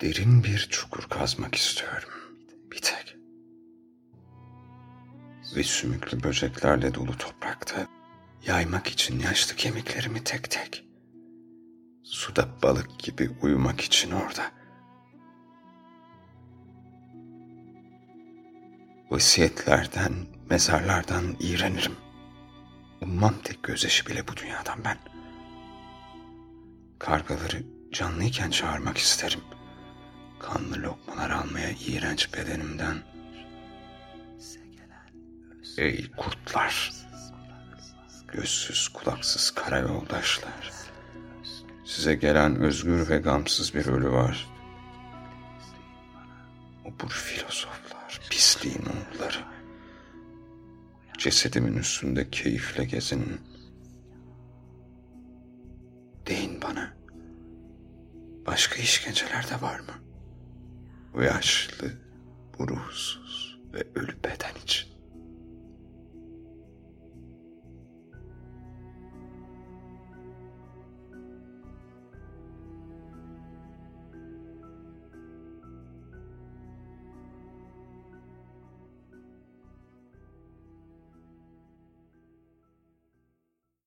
Derin bir çukur kazmak istiyorum. Bir tek. Ve sümüklü böceklerle dolu toprakta yaymak için yaşlı kemiklerimi tek tek. Suda balık gibi uyumak için orada. Vasiyetlerden, mezarlardan iğrenirim. Ummam tek gözyaşı bile bu dünyadan ben. Kargaları canlıyken çağırmak isterim. Kanlı lokmalar almaya iğrenç bedenimden. Ey kurtlar! Gözsüz kulaksız karayoldaşlar. Size gelen özgür ve gamsız bir ölü var. Obur filozoflar, pisliğin oğulları. Cesedimin üstünde keyifle gezin. Deyin bana. Başka işkenceler de var mı? Bu yaşlı, bu ruhsuz ve ölü beden için.